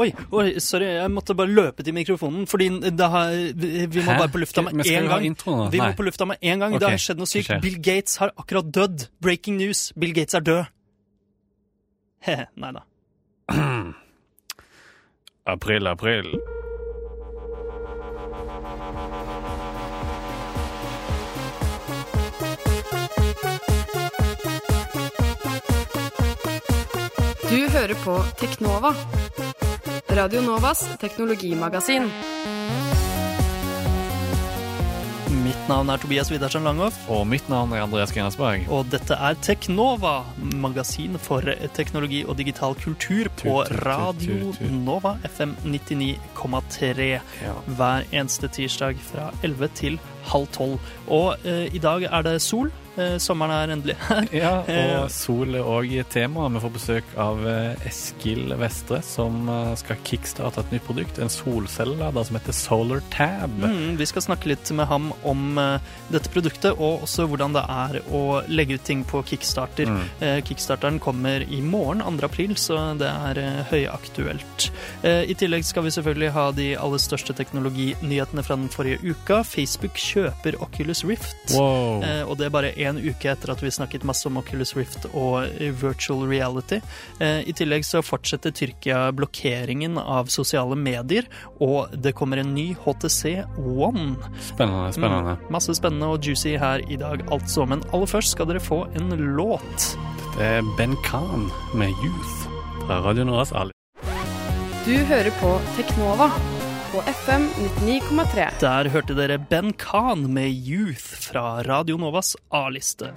oi, oi, sorry, jeg måtte bare løpe til mikrofonen, fordi det har, vi vi må Hæ? bare på lufta med én gang. intro? Vi må på lufta med en gang. Okay. Det har skjedd noe sykt. Bill Gates har akkurat dødd. Breaking news. Bill Gates er død. He-he, nei da. April, april. Du hører på Teknova. Radio Novas teknologimagasin. Mitt navn er Tobias Widersen Langhoff, Og mitt navn er Andreas Grenesberg. og dette er Teknova, magasin for teknologi og digital kultur på Radio. Nova FM 99,3 Ja. hver eneste tirsdag fra 11 til halv 12. Og eh, i dag er det sol. Eh, sommeren er endelig her. Ja, Eh, og sol er òg tema. Vi får besøk av eh, Eskil Vestre, som eh, skal kickstarte et nytt produkt. En solcellelader som heter Solar Tab. Mm, vi skal snakke litt med ham om eh, dette produktet, og også hvordan det er å legge ut ting på Kickstarter. Mm. Eh, Kickstarteren kommer i morgen, 2. april, så det er eh, høyaktuelt. Eh, I tillegg skal vi selvfølgelig ha de aller største teknologinyhetene fra den forrige uka. Facebook kjøper Oculus Rift. Wow. Eh, og det er bare én uke etter at vi snakket masse om Oculus Rift og virtual reality. Eh, I tillegg så fortsetter Tyrkia blokkeringen av sosiale medier, og det kommer en ny HTC One. Spennende, spennende. Mm, masse spennende og juicy her i dag, altså. Men aller først skal dere få en låt. Det er Ben Khan med Youth fra Radio Noras Ali. Du hører på Teknova på FM 99,3. Der hørte dere Ben Khan med Youth fra Radio Novas A-liste.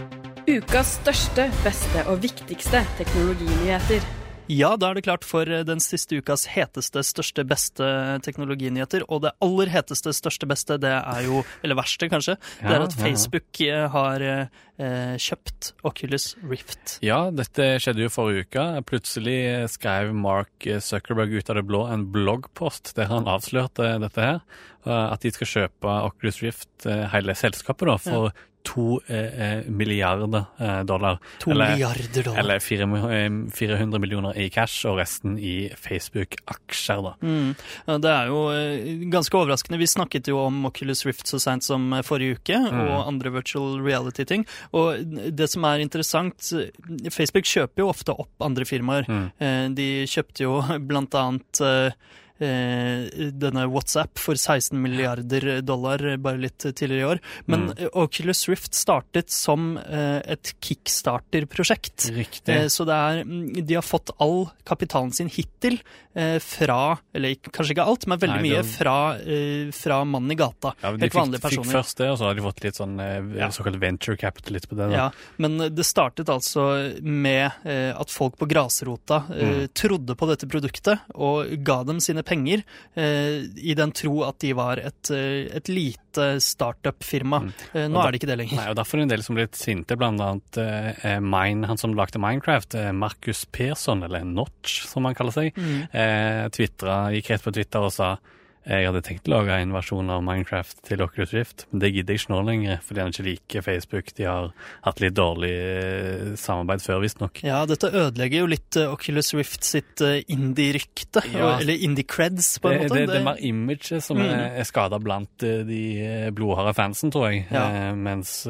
Ukas største, beste og viktigste teknologinyheter. Ja, da er det klart for den siste ukas heteste, største, beste teknologinyheter. Og det aller heteste, største, beste, det er jo, eller verste kanskje, det er at ja, ja. Facebook eh, har eh, kjøpt Oculus Rift. Ja, dette skjedde jo forrige uke. Plutselig skrev Mark Zuckerberg ut av det blå en bloggpost der han avslørte dette her. eh, At de skal kjøpe Oculus Rift, eh, hele selskapet, da, for to eh, eh, milliarder eh, dollar. To Eller- milliarder dollar. Eller eh, 400 millioner i cash, og resten i Facebook-aksjer, da. Mm. Ja, Det er jo eh, ganske overraskende. Vi snakket jo om Oculus Rift så seint som eh, forrige uke, Mm. og andre virtual reality-ting. Og det som er interessant, eh, Facebook kjøper jo ofte opp andre firmaer. Mm. Eh, De kjøpte jo blant annet eh, eh, denne WhatsApp for 16 milliarder dollar bare litt tidligere i år. Men Mm. eh, Oculus Rift startet som eh, et kickstarter-prosjekt. Riktig. Eh, Så det er, mm, de har fått all kapitalen sin hittil eh, fra, eller kanskje ikke alt, men veldig Nei, mye fra, eh, fra mannen i gata. Ja, de Helt vanlige fikk først det, og så har de fått litt sånn eh, Ja. såkalt venture capitalist på det. Da. Ja, men det startet altså med eh, at folk på grasrota eh, Mm. trodde på dette produktet og ga dem sine penger eh, i den tro at de var et, eh, et lite startup-firma. Mm. Eh, nå da- er det ikke det lenger. Nei, og Derfor er det en del som ble litt sinte, annet eh, Mine, han som lagde Minecraft, eh, Markus Persson, eller Notch som han kaller seg, Mm. eh, twittra, gikk rett på Twitter og sa jeg hadde tenkt å lage en versjon av Minecraft til Oculus Rift, men det gidder jeg ikke nå lenger, fordi han ikke liker Facebook. De har hatt litt dårlig eh, samarbeid før, visstnok. Ja, dette ødelegger jo litt eh, Oculus Rift sitt eh, indie-rykte, Ja. eller indie-creds, på en Det, måte. det, det er mer imaget som Mm. er, skada blant de blodharde fansen, tror jeg. Ja. Mens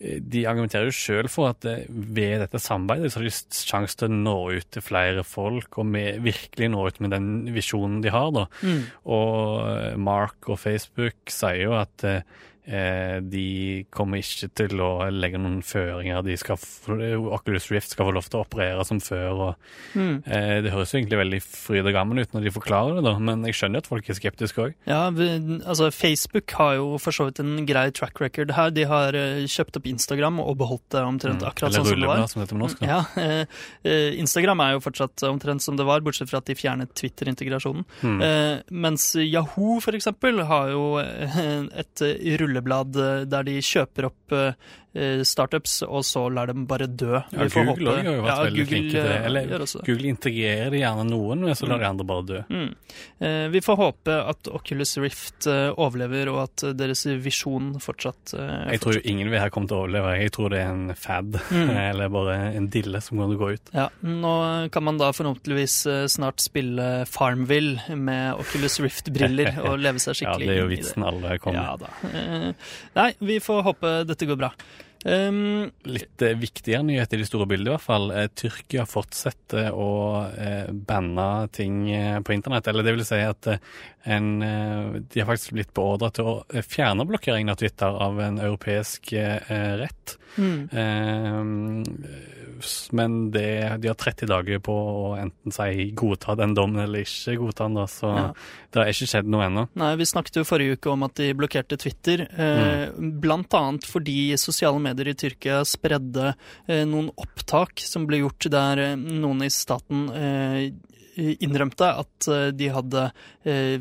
de argumenterer jo sjøl for at eh, ved dette samarbeidet så har de sjanse til å nå ut til flere folk, og med, virkelig nå ut med den visjonen de har. da. Mm. Og eh, Mark og Facebook sier jo at eh, de kommer ikke til å legge noen føringer. De skal, Oculus Rift skal få lov til å operere som før. og Mm. Eh, Det høres jo egentlig veldig fryd og gammen ut når de forklarer det, da, men jeg skjønner at folk er skeptiske òg. Ja, altså Facebook har jo for så vidt en grei track record her. De har eh, kjøpt opp Instagram og beholdt det omtrent akkurat Mm. Sånn som det var. som heter norsk. Ja, eh, eh, Instagram er jo fortsatt omtrent som det var, bortsett fra at de fjernet Twitter-integrasjonen. Mm. Eh, mens Yahoo for eksempel har jo eh, et eh, rulleblad eh, der de kjøper opp eh, startups, og så lar dem bare dø. Ja, Google har jo vært Ja, veldig Google, flinke til det. eh, Eller det. Google integrerer gjerne noen, men så lar de andre bare dø. Mm. Eh, vi får håpe at Oculus Rift eh, overlever, og at eh, deres visjon fortsatt eh, Jeg tror fortsatt. ingen vil her komme til å overleve. Jeg tror det er en fad, Mm. eller bare en dille som kommer til å gå ut. Ja, Nå kan man da forhåpentligvis eh, snart spille Farmville med Oculus Rift-briller og leve seg Ja, skikkelig det er jo vitsen alle kommer. Ja da. Eh, nei, vi får håpe dette går bra. Um, Litt eh, viktigere nyhet i det store bildet, i hvert fall. Eh, Tyrkia fortsetter å eh, banne ting eh, på internett. Eller det vil si at eh, en, eh, de har faktisk blitt beordra til å fjerne blokkeringen av Twitter av en europeisk rett. mm, Eh, s- men det, de har 30 dager på å enten si godta den dommen eller ikke godta den. Da, så Ja. det har ikke skjedd noe ennå. nei, vi snakket jo forrige uke om at de blokkerte Twitter, eh, blant annet fordi sosiale medier i Tyrkia spredde eh, noen opptak som ble gjort der eh, noen i staten eh, innrømte at eh, de hadde eh,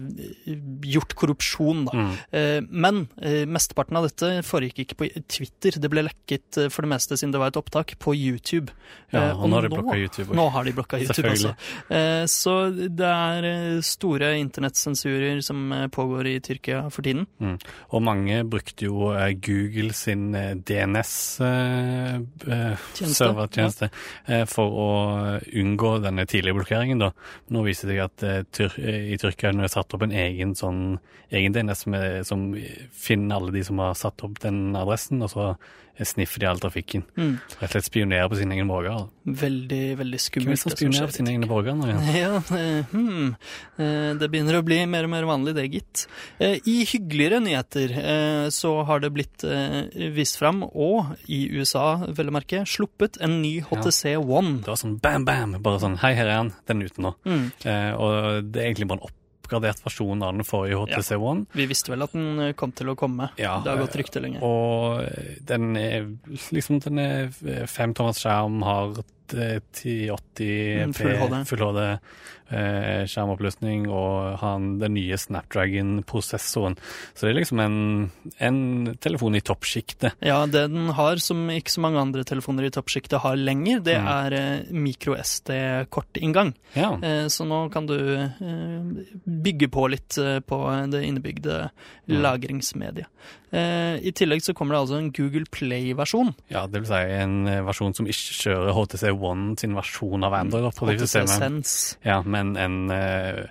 gjort korrupsjon, da. Mm. Eh, Men mesteparten av dette foregikk ikke på Twitter. Det ble lekket for det meste siden det var et opptak på YouTube. Ja, og nå har de blokka YouTube. Nå har de blokka YouTube. Eh, Så det er store internettsensurer som pågår i Tyrkia for tiden. Og mange brukte jo Google sin DNS-servertjeneste for å unngå denne tidlige blokkeringen. da. Nå viser det seg at eh, tyr i Tyrkia har satt opp en egen sånn egen DNS med, som finner alle de som har satt opp den adressen, og så sniffer de all trafikken. Mm. Rett og slett spionerer på sine egne borgere. Veldig, veldig det skummelt. Hvem som spionerer på sine egne borgere nå igjen? Ja, eh, hmm. Eh, det begynner å bli mer og mer vanlig det, gitt. Eh, I hyggeligere nyheter eh, så har det blitt eh, vist fram, og i USA, vel å merke, sluppet en ny HTC One. Det var sånn bam, bam, bare sånn hei, her er han, den er ute nå. Mm. Eh, og det er egentlig bare en oppgradert versjon av den forrige HTC One. Vi visste vel at den eh, kom til å komme. Ja, det har gått rykte lenge. Og den er liksom den er femtommers skjerm, har eh, 1080 Mm, full HD, eh, skjermoppløsning og han, den nye Snapdragon-prosessoren. Så det er liksom en, en telefon i toppsjiktet. Ja, det den har, som ikke så mange andre telefoner i toppsjiktet har lenger, det Mm. er eh, micro-SD-kortinngang. Ja. Så nå kan du bygge på litt på det innebygde Mm. lagringsmediet. Eh, I tillegg så kommer det altså en Google Play-versjon. ja, det vil si en eh, versjon som ikke kjører HTC One sin versjon av Android. HTC. Sense. Ja, men en, eh,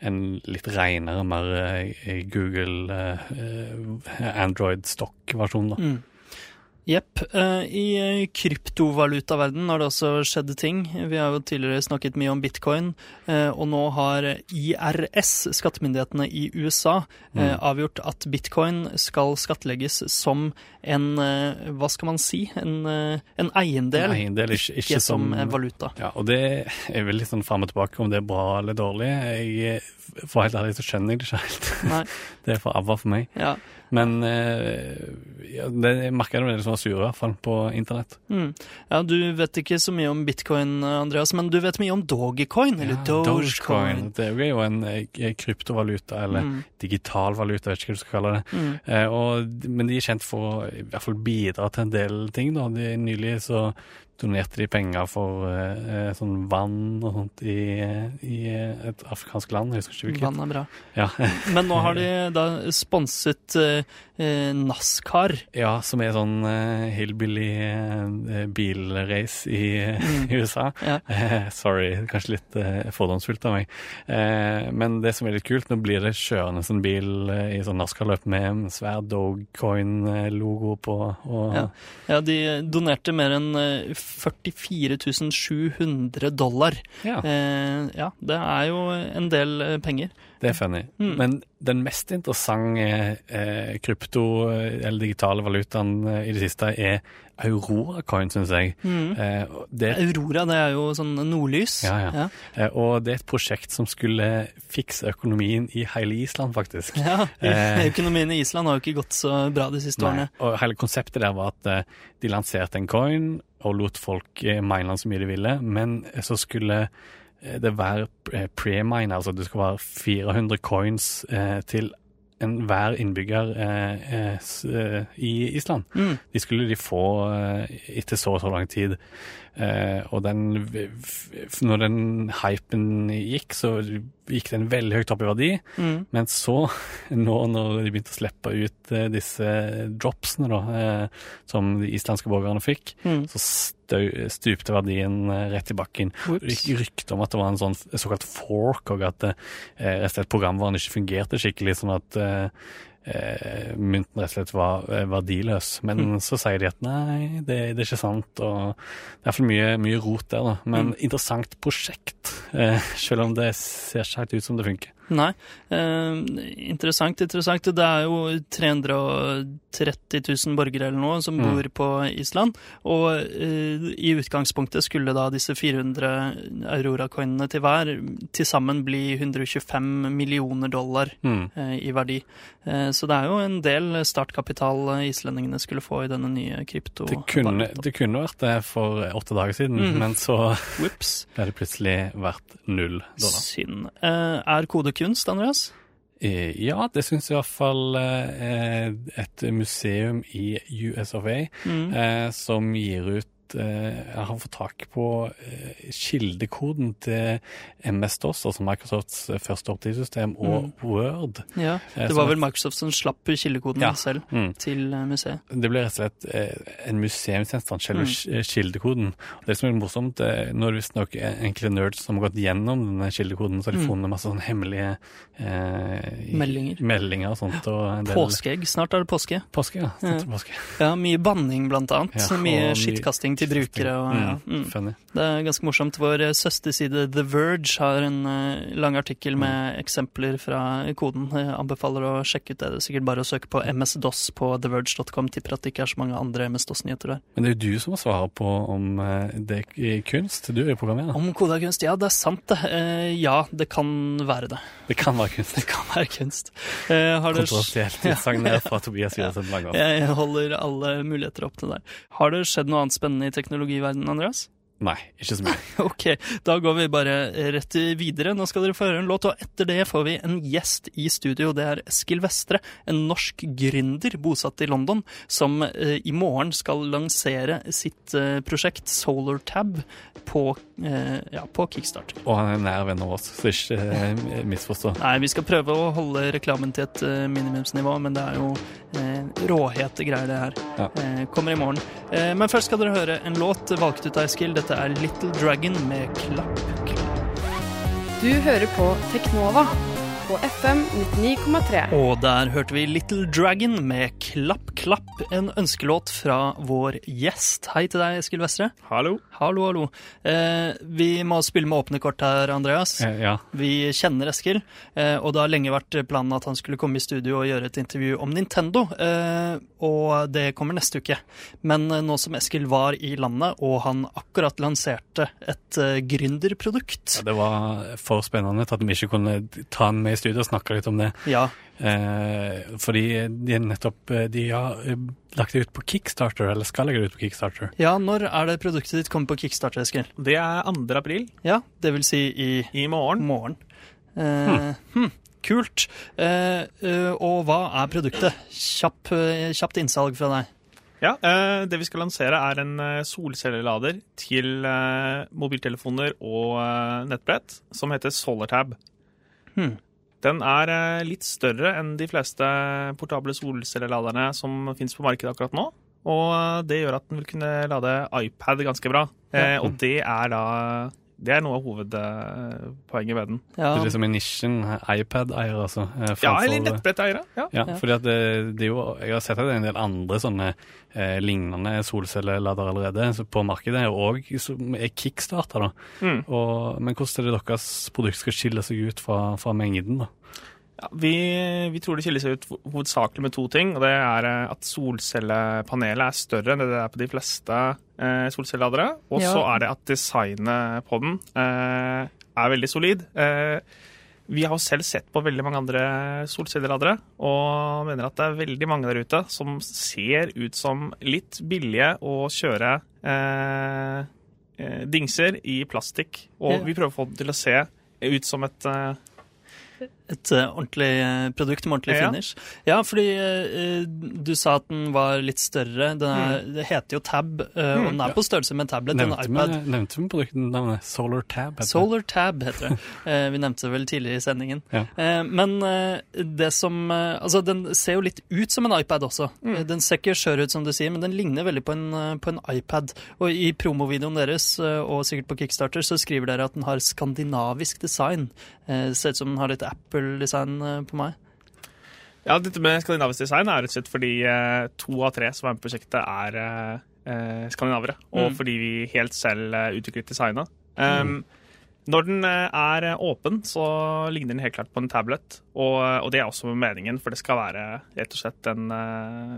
en litt renere, mer Google Android-stokk-versjon, da. Mm. Jepp. Eh, I eh, kryptovalutaverdenen har det også skjedd ting. Vi har jo tidligere snakket mye om bitcoin, eh, og nå har IRS, skattemyndighetene i USA, Mm. avgjort at bitcoin skal skattlegges som en Hva skal man si? En, en eiendel, En eiendel, ikke- ikke ikke som valuta. Ja, og det er vel litt sånn fram og tilbake om det er bra eller dårlig. Jeg, for helt ærlig så skjønner jeg det ikke helt. Nei. Det er for avva for meg. Ja. Men eh, ja, det, jeg merker det er som var sure, i hvert fall på internett. Mm. ja, du vet ikke så mye om bitcoin, Andreas, men du vet mye om Dogecoin, eller Dogecoin. Det er jo en eh, kryptovaluta, eller Mm. digital valuta, vet ikke hva du skal kalle det. Mm. Eh, og, men de er kjent for å i hvert fall bidra til en del ting. da. De, nylig så donerte de penger for eh, eh, sånn vann og sånt i, i et afrikansk land. Jeg husker ikke hvilket. Vann er bra. Ja. Men nå har de da sponset eh, eh, NASCAR. ja, som er sånn eh, hillbilly eh, bilrace i, Mm. i USA. Ja. Sorry, kanskje litt fordomsfullt av meg. Eh, men det som er litt kult, nå blir det kjørende en bil i sånn NASCAR-løp med en svær Dogcoin-logo på. Og, Ja. Ja, de donerte mer enn 44 700 dollar. ja. Eh, ja, det er jo en del eh, penger. Det er funny. Mm. Men den mest interessante eh, krypto- eller digitale valutaen eh, i det siste er Aurora Coin, syns jeg. Mm. Eh, det, Aurora, det er jo sånn nordlys. Ja, ja. eh, og det er et prosjekt som skulle fikse økonomien i hele Island, faktisk. Ja, Eh. Økonomien i Island har jo ikke gått så bra de siste Nei. årene. Og hele konseptet der var at eh, de lanserte en coin og lot folk eh, mine så mye de ville, men så skulle eh, det være pre-mine, altså det skulle være 400 coins eh, til enhver innbygger eh, eh, eh, i Island. Mm. De skulle de få etter så og så lang tid. Eh, og den, når den hypen gikk, så gikk den veldig høyt opp i verdi. Mm. Men så, nå når de begynte å slippe ut disse dropsene da, eh, som de islandske borgerne fikk, Mm. så stø, stupte verdien eh, rett i bakken. Det rykte om at det var en sånn såkalt fork, og at eh, programvaren ikke fungerte skikkelig, sånn at eh, eh, mynten rett og slett var eh, verdiløs. Men Mm. så sier de at nei, det, det er ikke sant, og det er iallfall mye, mye rot der, da. Men Mm. interessant prosjekt, eh, selv om det ser ikke helt ut som det funker. Nei. Eh, interessant, interessant. Det er jo 330 000 borgere eller noe som Mm. bor på Island. Og eh, i utgangspunktet skulle da disse 400 Aurora-coinene til hver til sammen bli 125 millioner dollar Mm. eh, i verdi. Eh, så det er jo en del startkapital eh, islendingene skulle få i denne nye krypto. Det kunne, det kunne vært det for åtte dager siden, mm. men så ble det plutselig verdt null dollar. Synd. Eh, er kode kunst, Andreas? Eh, Ja, det syns i hvert fall eh, et museum i US of A Mm. eh, som gir ut eh, Jeg har fått tak på eh, kildekoden til MS-DOS, altså Microsofts eh, første oppdragssystem, og Word. Ja. Eh, Det var vel Microsoft som slapp kildekoden Ja. selv Mm. til eh, museet. Det ble rett og slett eh, en museumsgjenstand, selve Mm. mm. kildekoden. Det som er morsomt, eh, når visstnok enkle nerds som har gått gjennom denne kildekoden, så har de Mm. funnet masse sånne hemmelige eh, Meldinger. meldinger og sånt. Og del Påskeegg. Snart er det påske. Påske, ja. Snart er påske. Ja, Mye banning, blant annet. Ja, mye skittkasting til brukere. Og, ja. Mm, mm. Det er ganske morsomt. Vår eh, søsterside The Verge har en eh, lang artikkel med Mm. eksempler fra koden. Jeg anbefaler å sjekke ut det. Det er sikkert bare å søke på MS-DOS på theverge.com. Tipper at det ikke er så mange andre MS-DOS-nyheter der. Men det er jo du som har svaret på om eh, det er kunst. Du er jo programmerer. Om kode er kunst? Ja, det er sant, det. Ja, det kan være det. Det kan være kunst. Det kan være kunst. Kontroversielt utsagn der fra Tobias Langås. Jeg holder alle muligheter opp til deg. Har det skjedd noe annet spennende i teknologiverdenen, Andreas? Nei, ikke så mye. Ok, da går vi bare rett videre. Nå skal dere få høre en låt, og etter det får vi en gjest i studio. Det er Eskil Vestre, en norsk gründer bosatt i London, som eh, i morgen skal lansere sitt eh, prosjekt SolarTab på, eh, ja, på Kickstart. Og han er en nær venn av oss, så ikke eh, misforstå. Nei, vi skal prøve å holde reklamen til et eh, minimumsnivå, men det er jo råhete greier, det her. Ja. Eh, kommer i morgen. Eh, men først skal dere høre en låt valgt ut av Eskil. Dette er Little Dragon med Klapp Klapp. Du hører på Teknova på FM 99,3. Og der hørte vi Little Dragon med Klapp Klapp, en ønskelåt fra vår gjest. Hei til deg, Eskil Vestre. Hallo. Hallo, hallo. Eh, vi må spille med åpne kort her, Andreas. Eh, Ja. Vi kjenner Eskil, eh, og det har lenge vært planen at han skulle komme i studio og gjøre et intervju om Nintendo. Eh, og det kommer neste uke. Men eh, nå som Eskil var i landet, og han akkurat lanserte et eh, gründerprodukt Ja, Det var for spennende til at vi ikke kunne ta han med i studio og snakka litt om det. Ja, Eh, fordi de nettopp eh, De har eh, lagt det ut på Kickstarter, eller skal legge det ut på Kickstarter. ja, når er det produktet ditt kommer på Kickstarter, Eskil? Det er 2. april Ja, det vil si i i morgen. morgen. Eh, hm, kult. Eh, eh, og hva er produktet? Kjapp, kjapt innsalg fra deg. Ja, eh, Det vi skal lansere, er en solcellelader til mobiltelefoner og nettbrett som heter SolarTab. Hmm. Den er eh, litt større enn de fleste portable solcelleladerne som finnes på markedet akkurat nå. Og eh, det gjør at den vil kunne lade iPad ganske bra. Eh, og det er da det er noe av hovedpoenget ved den. Ja, Det er liksom i nisjen eh, iPad-eier, altså. eh, Ja, eller nettbretteiere. Ja. Ja, Ja. fordi at det, det er jo, jeg har sett at det er en del andre sånne eh, lignende solcelleladere allerede så på markedet, og som er kickstarta. da. Mm. Og, men hvordan er det deres produkt skal skille seg ut fra, fra mengden? da? Ja, vi, vi tror det skiller seg ut hovedsakelig med to ting. og Det er eh, at solcellepanelet er større enn det det er på de fleste solcelleladere. Og så Ja. er det at designet på den eh, er veldig solid. Eh, vi har jo selv sett på veldig mange andre solcelleladere og mener at det er veldig mange der ute som ser ut som litt billige å kjøre eh, eh, dingser i plastikk. Og vi prøver å få den til å se ut som et eh, Et eh, ordentlig eh, produkt med ordentlig finish. Ja, fordi uh, du sa at den var litt større. Den er, Det heter jo Tab, eh, og den er på størrelse med en tablet. En Nevnte iPad. vi, nevnte vi Solar Tab? Solar Tab heter det. uh, vi nevnte det vel tidligere i sendingen. Ja. Men det som Altså, den ser jo litt ut som en iPad også. Eh, Den ser ikke skjør ut, som du sier, men den ligner veldig på en, på en iPad. Og i promovideoen deres, og sikkert på Kickstarter, så skriver dere at den har skandinavisk design. Ser ut som den har litt Apple-design eh, på meg. Ja, dette med skandinavisk design er rett og slett fordi eh, to av tre som er med på prosjektet, er eh, skandinavere. Og Mm. fordi vi helt selv utviklet designet. Um, Når den er åpen, så ligner den helt klart på en tablet. Og, og det er også meningen, for det skal være rett og slett en,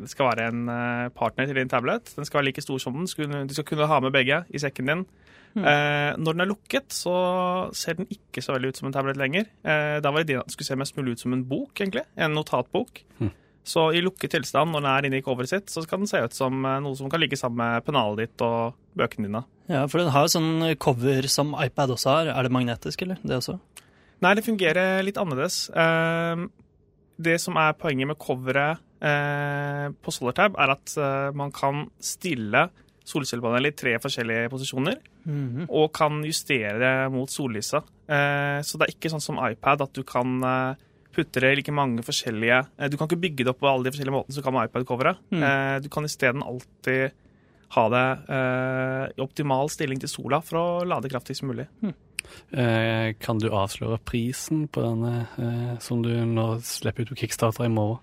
det skal være en partner til din tablet. Den skal være like stor som den. Du skal kunne ha med begge i sekken din. Eh, når den er lukket, så ser den ikke så veldig ut som en tablet lenger. Eh, da var ideen at den skulle se mest mulig ut som en bok, egentlig. En notatbok. Så i lukket tilstand, når den er inne i coveret sitt, så skal den se ut som eh, noe som kan ligge sammen med pennalet ditt og bøkene dine. Ja, for den har jo sånn cover som iPad også har. Er det magnetisk, eller? Det også? Nei, det fungerer litt annerledes. Eh, det som er poenget med coveret eh, på SolarTab, er at eh, man kan stille solcellepanelet i tre forskjellige posisjoner, Mhm. og kan justere det mot sollyset. Eh, så det er ikke sånn som iPad, at du kan eh, putte det i like mange forskjellige eh, Du kan ikke bygge det opp på alle de forskjellige måtene som kan med iPad-coveret. Mm. Eh, du kan isteden alltid ha det eh, i optimal stilling til sola for å lade kraftigst mulig. Mm. kan du avsløre prisen på denne som du nå slipper ut på Kickstarter i morgen?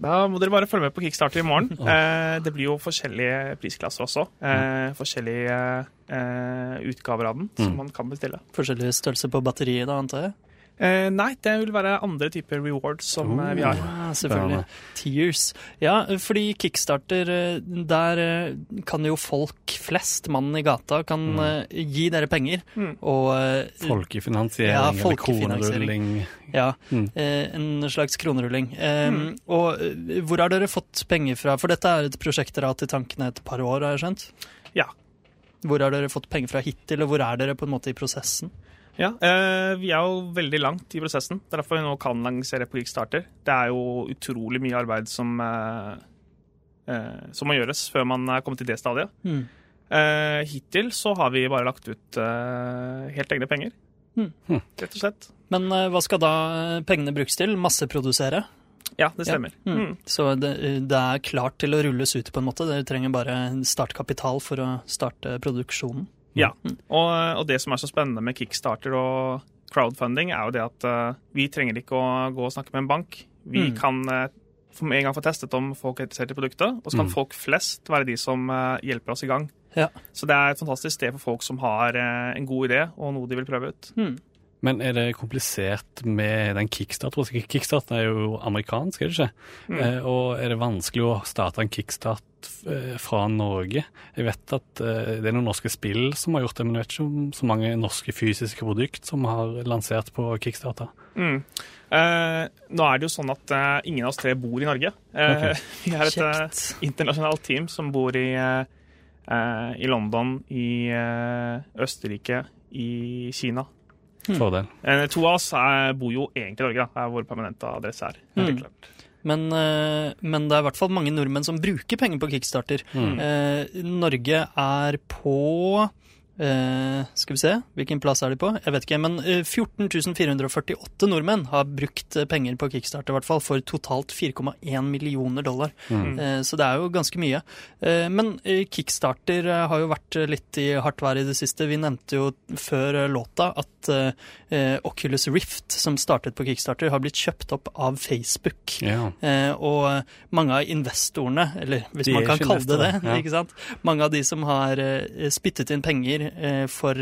Da må dere bare følge med på Kickstarter i morgen. Eh, det blir jo forskjellige prisklasser også. Eh, forskjellige eh, utgaver av den som Mm. man kan bestille. Forskjellig størrelse på batteriet, da, antar jeg? Eh, nei, det vil være andre typer rewards som oh, vi har. Ja, selvfølgelig. Tears. Ja, fordi Kickstarter, eh, der eh, kan jo folk flest, mannen i gata, kan mm. gi dere penger. Mm. Og Folkefinansiering Ja, eller kronerulling? ja, Mm. eh, en slags kronerulling. Eh, Mm. Og hvor har dere fått penger fra? For dette er et prosjekt dere har hatt i tankene et par år, har jeg skjønt? Ja. Hvor har dere fått penger fra hittil, og hvor er dere på en måte i prosessen? Ja, eh, Vi er jo veldig langt i prosessen. Det er derfor vi nå kan lansere på Kickstarter. Det er jo utrolig mye arbeid som, eh, eh, som må gjøres før man er kommet til det stadiet. Mm. Eh, hittil så har vi bare lagt ut helt egne penger. Mm. Rett og slett. Men hva skal da pengene brukes til? Masseprodusere? Ja, det stemmer. Ja. Mm. Så det, det er klart til å rulles ut, på en måte. Dere trenger bare startkapital for å starte produksjonen. Ja. Og, og det som er så spennende med Kickstarter og crowdfunding, er jo det at uh, vi trenger ikke å gå og snakke med en bank. Vi Mm. kan uh, for en gang få testet om folk er interessert i produktet, og så kan Mm. folk flest være de som uh, hjelper oss i gang. Ja. Så det er et fantastisk sted for folk som har en god idé og noe de vil prøve ut. Mm. Men er det komplisert med den kickstarter? Kickstarten er jo amerikansk, er det ikke? Mm. Eh, og er det vanskelig å starte en kickstart eh, fra Norge? Jeg vet at eh, det er noen norske spill som har gjort det, men jeg vet ikke om så mange norske fysiske produkt som har lansert på kickstarter. Mm. Eh, nå er det jo sånn at eh, ingen av oss tre bor i Norge. Eh, Ok. Vi er et eh, Kjekt. internasjonalt team som bor i, i London, i eh, Østerrike, i Kina. Fordel. Eh, to av oss er, bor jo egentlig i Norge, da. Det er vår permanente adresse her. Mm. Helt klart. Men, eh, men det er i hvert fall mange nordmenn som bruker penger på Kickstarter. Mm. Eh, Norge er på eh, Skal vi se, hvilken plass er de på? Jeg vet ikke, men 14.448 nordmenn har brukt eh, penger på Kickstarter, i hvert fall, for totalt 4,1 millioner dollar. Mm. Eh, Så det er jo ganske mye. Eh, Men eh, Kickstarter eh, har jo vært eh, litt i hardt vær i det siste. Vi nevnte jo før eh, låta at eh, eh, Oculus Rift, som startet på Kickstarter, har blitt kjøpt opp av Facebook. Ja. Eh, og eh, mange av investorene, eller hvis man kan kalle det det, ja. ikke sant? mange av de som har eh, spyttet inn penger eh, for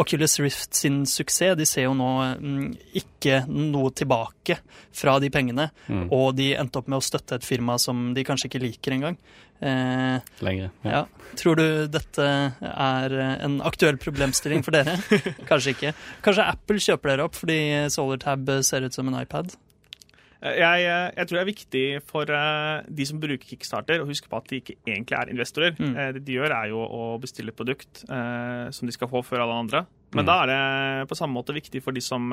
Oculus Rift sin suksess, de ser jo nå mm, ikke noe tilbake fra de pengene, Mm. og de endte opp med å støtte et firma som de kanskje ikke liker engang. Eh, Lenger. Ja. ja. Tror du dette er eh, en aktuell problemstilling for dere? Kanskje ikke. Kanskje Apple kjøper dere opp fordi SolarTab ser ut som en iPad? Eh, Jeg, eh, jeg tror det er viktig for eh, de som bruker Kickstarter, å huske på at de ikke egentlig er investorer. Mm. Det de gjør, er jo å bestille et produkt eh, som de skal få før alle andre. Men Mm. da er det på samme måte viktig for de som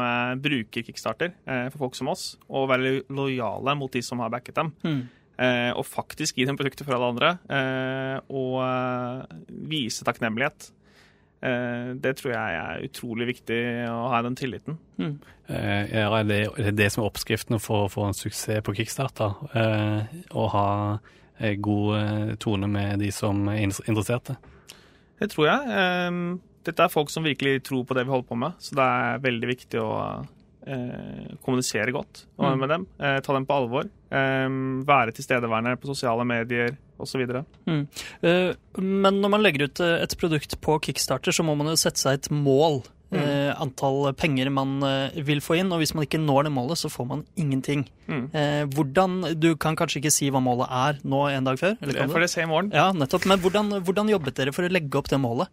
bruker Kickstarter, eh, for folk som oss, å være lojale mot de som har backet dem. Mm. Eh, og faktisk gi dem produkter for alle andre, og vise takknemlighet. Eh, det tror jeg er utrolig viktig å ha den tilliten. Mm. Eh, ja, er det, er det som er oppskriften for å få en suksess på Kickstarter? Eh, å ha god tone med de som er in- interesserte? Det tror jeg. Dette er folk som virkelig tror på det vi holder på med, så det er veldig viktig å kommunisere godt Mm. med dem. Eh, ta dem på alvor. Eh, være tilstedeværende på sosiale medier osv. Mm. Eh, Men når man legger ut eh, et produkt på Kickstarter, så må man jo sette seg et mål. Mm. eh, Antall penger man eh, vil få inn, og hvis man ikke når det målet, så får man ingenting. Mm. Eh, Hvordan, Du kan kanskje ikke si hva målet er nå en dag før? Eller Det kan får dere se i morgen. Ja, nettopp. Men hvordan, hvordan jobbet dere for å legge opp det målet?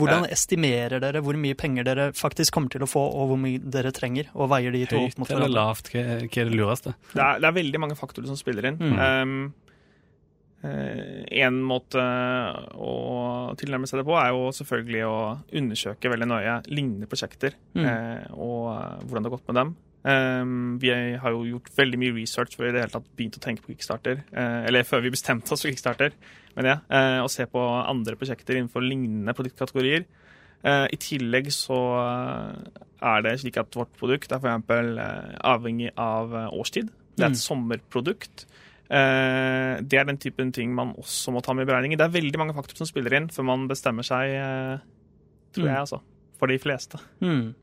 Hvordan estimerer dere hvor mye penger dere faktisk kommer til å få, og hvor mye dere trenger? Og veier de to opp Høyt mot eller lavt? Hva, hva er det lureste? Det er, det er veldig mange faktorer som spiller inn. Mm. Um, eh, en måte å tilnærme seg det på er jo selvfølgelig å undersøke veldig nøye lignende prosjekter Mm. eh, og eh, hvordan det har gått med dem. Um, vi har jo gjort veldig mye research før vi i det hele tatt begynte å tenke på Kickstarter. Uh, eller før vi bestemte oss for Kickstarter, men ja. Uh, og se på andre prosjekter innenfor lignende produktkategorier. Uh, I tillegg så eh, er det slik at vårt produkt er f.eks. Avhengig av eh, årstid. Det er et Mm. sommerprodukt. Eh, det er den typen ting man også må ta med i beregningen. Det er veldig mange faktorer som spiller inn før man bestemmer seg, eh, tror Mm. jeg, altså. For de fleste. Mm.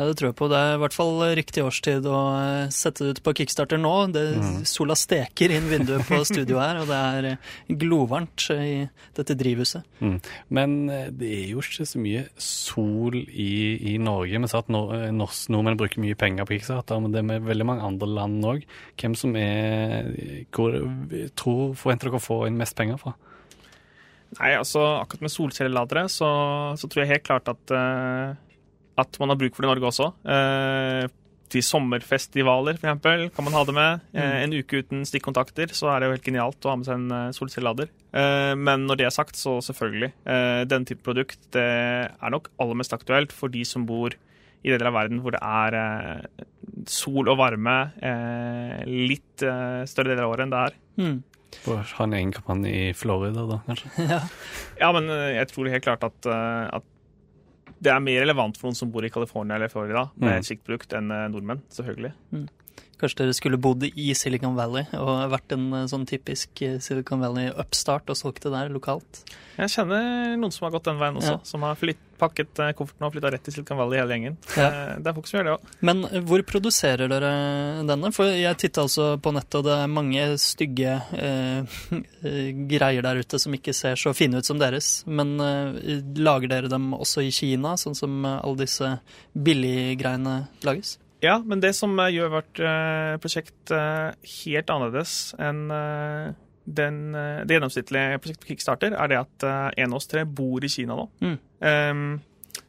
Ja, det tror jeg på. Det er i hvert fall riktig årstid å eh, sette det ut på Kickstarter nå. Det, Mm. Sola steker inn vinduet på studioet her, og det er eh, glovarmt i dette drivhuset. Mm. Men eh, det er jo ikke så mye sol i, i Norge. Vi sa at nor norsk, nordmenn bruker mye penger på Kickstarter, men det er med veldig mange andre land òg. Hvem som er Hvor tror, forventer dere å få inn mest penger fra? Nei, altså akkurat med solcelleladere så, så tror jeg helt klart at, eh, at man har bruk for det i Norge også. Eh, til sommerfestivaler, for eksempel, kan man ha det med. Eh, en uke uten stikkontakter, så er det jo helt genialt å ha med seg en eh, solcellelader. Eh, men når det er sagt, så selvfølgelig. denne den type produkt det er nok aller mest aktuelt for de som bor i deler av verden hvor det er sol og varme litt større deler av året enn det er. Mm. Bør ha en egen kampanje i Florida, da, kanskje? Ja. Ja, men jeg tror helt klart at, at det er mer relevant for noen som bor i California eller Florida med Mm. et slikt produkt enn eh, nordmenn, selvfølgelig. Kanskje dere skulle bodd i Silicon Valley og vært en eh, sånn typisk eh, Silicon Valley-upstart og solgt det der lokalt? Jeg kjenner noen som har gått den veien også, Ja. som har flytt, pakket eh, kofferten og flytta rett til Silicon Valley hele gjengen. Ja. Det er folk som gjør det òg. Men hvor produserer dere denne? For jeg titta altså på nettet, og det er mange stygge eh, greier der ute som ikke ser så fine ut som deres. Men eh, lager dere dem også i Kina, sånn som alle disse billiggreiene lages? Ja, men det som eh, gjør vårt eh, prosjekt eh, helt annerledes enn den, det gjennomsnittlige prosjektet på Kickstarter, er det at en av oss tre bor i Kina nå. Mm. Ehm,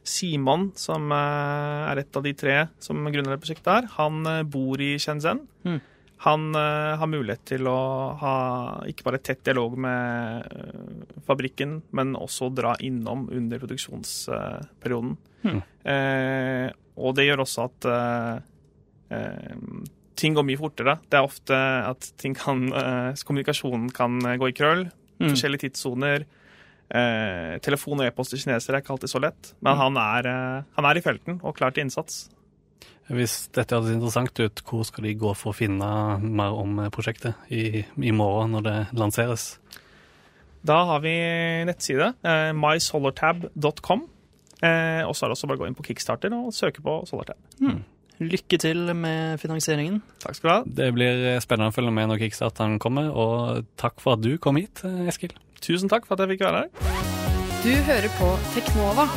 Simon, som er et av de tre som grunner det prosjektet her, han bor i Shenzhen. Mm. Han uh, har mulighet til å ha ikke bare tett dialog med uh, fabrikken, men også dra innom under produksjonsperioden. Hmm. Uh, og det gjør også at ting går mye fortere. Det er ofte at ting kan, kommunikasjonen kan gå i krøll. Mm. Forskjellige tidssoner. Eh, telefon og e-post til kinesere er ikke alltid så lett. Men han er, han er i felten og klar til innsats. Hvis dette høres interessant ut, hvor skal de gå for å finne mer om prosjektet i, i morgen når det lanseres? Da har vi nettside, eh, mysolartab.com. Eh, og så er det også bare å gå inn på Kickstarter og søke på Solartab. Lykke til med finansieringen. Takk skal du ha. Det blir spennende å følge med når kickstarteren kommer, og takk for at du kom hit, Eskil. Tusen takk for at jeg fikk være her. Du hører på Teknova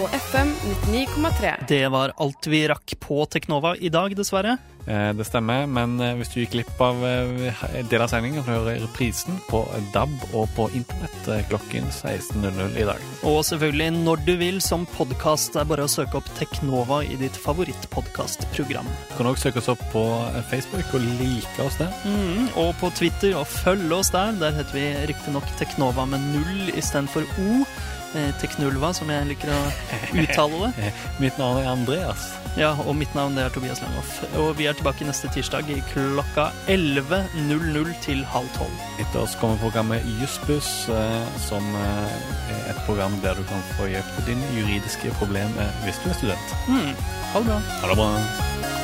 på FM 99,3. Det var alt vi rakk på Teknova i dag, dessverre. Eh, Det stemmer, men eh, hvis du gikk glipp av eh, del av sendingen, kan du høre reprisen på DAB og på internett klokken 16.00 i dag. Og selvfølgelig når du vil som podkast. Det er bare å søke opp Teknova i ditt favorittpodkastprogram. Du kan også søke oss opp på Facebook og like oss der. Mm, og på Twitter, og følge oss der. Der heter vi riktignok Teknova med null istedenfor O. eh, Teknulva, som jeg liker å uttale det. Mitt navn er Andreas. Ja, og mitt navn er Tobias Langhoff. Og vi er tilbake neste tirsdag i klokka 11.00 til halv tolv. Etter oss kommer programmet Jussbuss, eh, som eh, er et program der du kan få hjelp til dine juridiske problemer hvis du er student. Mm. Ha det bra. Ha det bra.